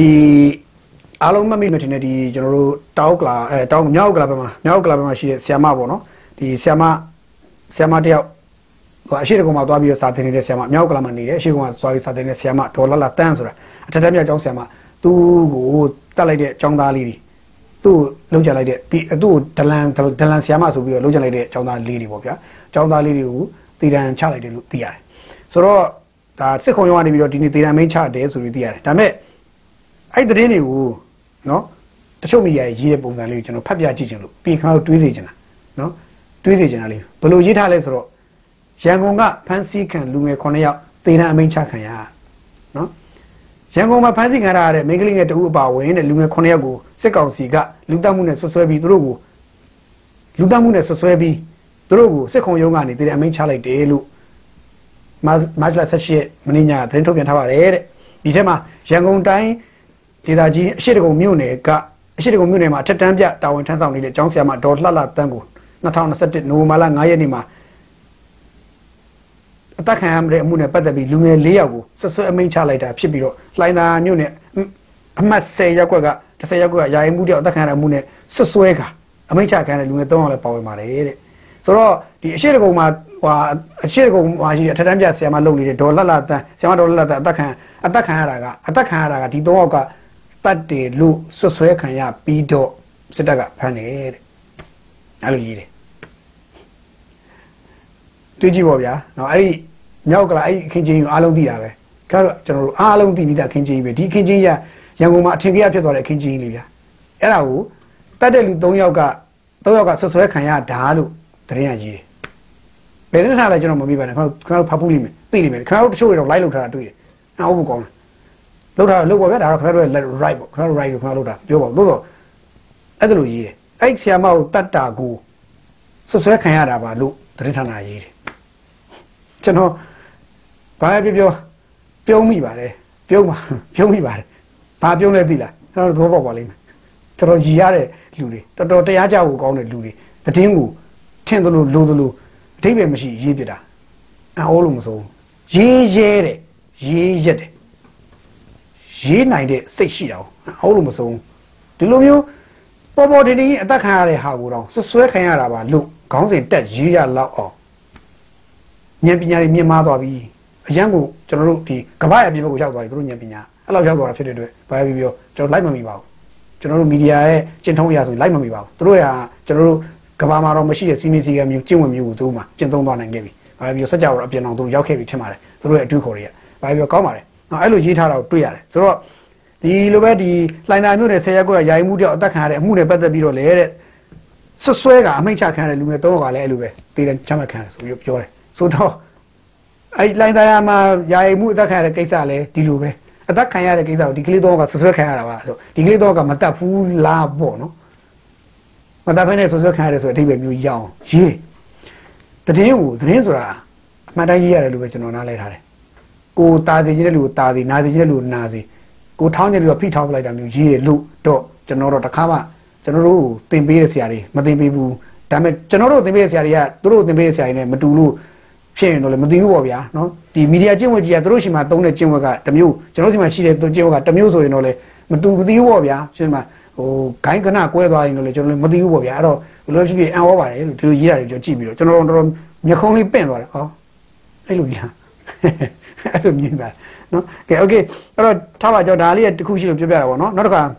ဒီအားလုံးမှတ်မိမှထင်တယ်ဒီကျွန်တော်တို့တောက်ကလာအဲတောက်မြောက်ကလာဘက်မှာမြောက်ကလာဘက်မှာရှိတဲ့ဆီယမပေါ့နော်ဒီဆီယမဆီယမတယောက်ဟိုအရှိတကုံမှာသွားပြီးတော့စာသင်နေတဲ့ဆီယမမြောက်ကလာမှာနေတယ်အရှိကုံမှာသွားပြီးစာသင်နေတဲ့ဆီယမဒေါ်လာလာတန်းဆိုတာအထက်တန်းမြောက်ကျောင်းဆီယမသူ့ကိုတက်လိုက်တဲ့ကျောင်းသားလေးတွေသူ့လုံးချလိုက်တဲ့ပြီးသူ့ကိုဒလန်ဒလန်ဆီယမဆိုပြီးတော့လုံးချလိုက်တဲ့ကျောင်းသားလေးတွေပေါ့ဗျာကျောင်းသားလေးတွေကိုတည်တံချလိုက်တယ်လို့သိရတယ်ဆိုတော့ဒါစစ်ခုံရုံးကနေပြီးတော့ဒီနေ့တည်တံမင်းချတယ်ဆိုပြီးသိရတယ်ဒါပေမဲ့ အဲ့ဒီသတင်းတွေကိုနော်တချို့မီဒီယာရေးတဲ့ပုံစံလေးကိုကျွန်တော်ဖတ်ပြကြည့်ချင်လို့ပြီးခါတော့တွေးစေချင်တာနော်တွေးစေချင်တာလေးဘယ်လိုရေးထားလဲဆိုတော့ရန်ကုန်ကဖမ်းဆီးခံလူငယ်9ယောက်သေဒဏ်အမိန့်ချခံရနော်ရန်ကုန်မှာဖမ်းဆီးခံရတဲ့မိန်းကလေးငယ်တဦးအပါဝင်တဲ့လူငယ်9ယောက်ကိုစစ်ကောင်စီကလူတက်မှုနဲ့ဆွဆွဲပြီးသူတို့ကိုလူတက်မှုနဲ့ဆွဆွဲပြီးသူတို့ကိုစစ်ခုံရုံးကနေသေဒဏ်အမိန့်ချလိုက်တယ်လို့မတ်မတ်လ18ရက်မနေ့ညသတင်းထုတ်ပြန်ထားပါတယ်တဲ့ဒီထဲမှာရန်ကုန်တိုင်း ဒေသကြီးအရှိတကုံမြို့နယ်ကအရှိတကုံမြို့နယ်မှာအထက်တန်းပြတာဝန်ထမ်းဆောင်နေတဲ့ကျောင်းဆရာမဒေါ်လှလှတန်းကို2021နိုဝင်ဘာလ9ရက်နေ့မှာအသက်ခံရတဲ့အမှုနဲ့ပတ်သက်ပြီးလူငယ်၄ယောက်ကိုဆွဆွဲအမိန့်ချလိုက်တာဖြစ်ပြီးတော့လှိုင်းသာမြို့နယ်အမှတ်10ရပ်ကွက်က10ရပ်ကွက်ကယာယီမှုတယောက်အသက်ခံရတဲ့အမှုနဲ့ဆွဆွဲကအမိန့်ချခံရတဲ့လူငယ်၃ယောက်လည်းပါဝင်ပါတယ်တဲ့ဆိုတော့ဒီအရှိတကုံမှာဟိုအရှိတကုံမှာရှိတဲ့အထက်တန်းပြဆရာမလုပ်နေတဲ့ဒေါ်လှလှတန်းဆရာမဒေါ်လှလှတန်းအသက်ခံအသက်ခံရတာကအသက်ခံရတာကဒီ၃ယောက်က ပတ်တယ်လို့ဆွဆွဲခံရပြီးတော့စစ်တပ်ကဖမ်းတယ်တဲ့အဲ့လိုကြီးတယ်တွေးကြည့်ပါဗျာနော်အဲ့ဒီမြောက်ကလာအဲ့ဒီအခင်းချင်းကိုအားလုံးသိတာပဲကြတော့ကျွန်တော်တို့အားလုံးသိပြီးသားအခင်းချင်းပဲဒီအခင်းချင်းရရန်ကုန်မှာအထင်ကြီးဖြစ်သွားတဲ့အခင်းချင်းလေးဗျာအဲ့ဒါကိုတတ်တဲ့လူ၃ယောက်က၃ယောက်ကဆွဆွဲခံရဒါလို့တရင်ရကြီးတယ်ဘယ်နဲ့ထားလဲကျွန်တော်မမေ့ပါနဲ့ခင်ဗျားတို့ဖတ်ဖို့လိမ့်မယ်သိလိမ့်မယ်ခင်ဗျားတို့တချို့တွေတော့ live လုပ်ထားတာတွေ့တယ်အောက်ဘုကောင်းတယ် လောက်တာလောက်ပါဗျာဒါတော့ခင်ဗျားတို့ရဲ့ right ပေါ့ခင်ဗျားတို့ right ကိုခင်ဗျားတို့တာပြောပါလို့တော့အဲ့ဒါလိုရေးတယ်အဲ့ဆီယာမကိုတတ်တာကိုဆွဆွဲခံရတာပါလို့တရင်ဌာနရေးတယ်ကျွန်တော်ဘာပြောပြောပြုံးမိပါတယ်ပြုံးပါပြုံးမိပါတယ်ဘာပြုံးလဲသိလားကျွန်တော်သဘောပေါက်ပါလိမ့်မယ်တော်တော်ရည်ရတဲ့လူတွေတော်တော်တရားကြဖို့ကောင်းတဲ့လူတွေတည်င်းကိုထင်သလိုလိုသလိုအထိပ္ပယ်မရှိရေးပြတာအောလို့မစိုးရေးရဲတယ်ရေးရက်တယ် ရေးနိုင်တဲ့စိတ်ရှိတာအောလို့မစိုးဒီလိုမျိုးပေါ်ပေါ်တင်တင်အသက်ခံရတဲ့ဟာကိုတော့ဆွဆွဲခံရတာပါလို့ခေါင်းစဉ်တက်ရေးရလောက်အောင်ဉာဏ်ပညာတွေမြင့်မားသွားပြီအရန်ကိုကျွန်တော်တို့ဒီကမ္ဘာ့အပြင်ဘက်ကိုရောက်သွားပြီသူတို့ဉာဏ်ပညာအဲ့လောက်ရောက်သွားတာဖြစ်တဲ့အတွက်ဘာပဲပြောကျွန်တော်လိုက်မမီပါဘူးကျွန်တော်တို့မီဒီယာရဲ့ကျင့်ထုံးအရာဆိုရင်လိုက်မမီပါဘူးသူတို့ကကျွန်တော်တို့ကမ္ဘာမှာတော့မရှိတဲ့စီမင်းစီကမျိုးကျင့်ဝင်မျိုးကိုသူတို့မှကျင့်သုံးသွားနိုင်ခဲ့ပြီဘာပဲပြောစัจ java အပြင်အောင်သူတို့ရောက်ခဲ့ပြီထင်ပါတယ်သူတို့ရဲ့အတူခေါ်တွေကဘာပဲပြောကောင်းပါတယ် နော်အဲ့လိုရေးထားတာကိုတွေ့ရတယ်ဆိုတော့ဒီလိုပဲဒီလှိုင်သာမျိုးနဲ့ဆယ်ရက်ကွက်ကယာယီမှုတယောက်အသက်ခံရတဲ့အမှုနဲ့ပတ်သက်ပြီးတော့လေတဲ့ဆွဆွဲကအမိန့်ချခံရတဲ့လူငယ်သုံးယောက်ကလည်းအဲ့လိုပဲတည်တယ်ချမှတ်ခံရဆိုပြီးပြောတယ်ဆိုတော့အဲ့လိုင်းသားမှာယာယီမှုအသက်ခံရတဲ့ကိစ္စလည်းဒီလိုပဲအသက်ခံရတဲ့ကိစ္စကိုဒီကလေးတော့ကဆွဆွဲခံရတာပါဆိုဒီကလေးတော့ကမတတ်ဘူးလားပေါ့နော်မတတ်ဖဲနဲ့ဆွဆွဲခံရတယ်ဆိုအထိပ္ပယ်မျိုးရအောင်ရေးတည်င်းကိုတည်င်းဆိုတာအမှန်တိုင်းရေးရတယ်လို့ပဲကျွန်တော်နားလဲထားတယ် ကိုတာစီခြင်းတဲ့လူကိုတာစီနာစီခြင်းတဲ့လူကိုနာစီကိုထောင်းတဲ့လူကဖိထောင်းပလိုက်တာမျိုးရေးတယ်လို့တော့ကျွန်တော်တော့တခါမှကျွန်တော်တို့သင်ပေးတဲ့ဆရာတွေမသင်ပေးဘူးဒါပေမဲ့ကျွန်တော်တို့သင်ပေးတဲ့ဆရာတွေကသူတို့သင်ပေးတဲ့ဆရာတွေနဲ့မတူလို့ဖြစ်ရင်တော့လည်းမသိဘူးပေါ့ဗျာနော်ဒီမီဒီယာကျင့်ဝတ်ကြီးကသူတို့ရှိမှသုံးတဲ့ကျင့်ဝတ်ကတစ်မျိုးကျွန်တော်စီမှာရှိတဲ့ကျင့်ဝတ်ကတစ်မျိုးဆိုရင်တော့လည်းမတူမသိဘူးပေါ့ဗျာရှင်းမှာဟိုဂိုင်းကနကွဲသွားရင်တော့လည်းကျွန်တော်လည်းမသိဘူးပေါ့ဗျာအဲ့တော့ဘယ်လိုဖြစ်ဖြစ်အံ့ဩပါတယ်လို့ဒီလိုရေးတာတွေကျွန်တော်ကြည့်ပြီးတော့ကျွန်တော်တော်တော်မျက်ခုံးလေးပင့်သွားတယ်ဟောအဲ့လိုကြီးလား အဲ့လိုမြင်ပါနော်ကဲโอเคအဲ့တော့ထားပါကြောဒါလေးတခုရှိလို့ပြောပြတာပေါ့နော်နောက်တစ်ခါ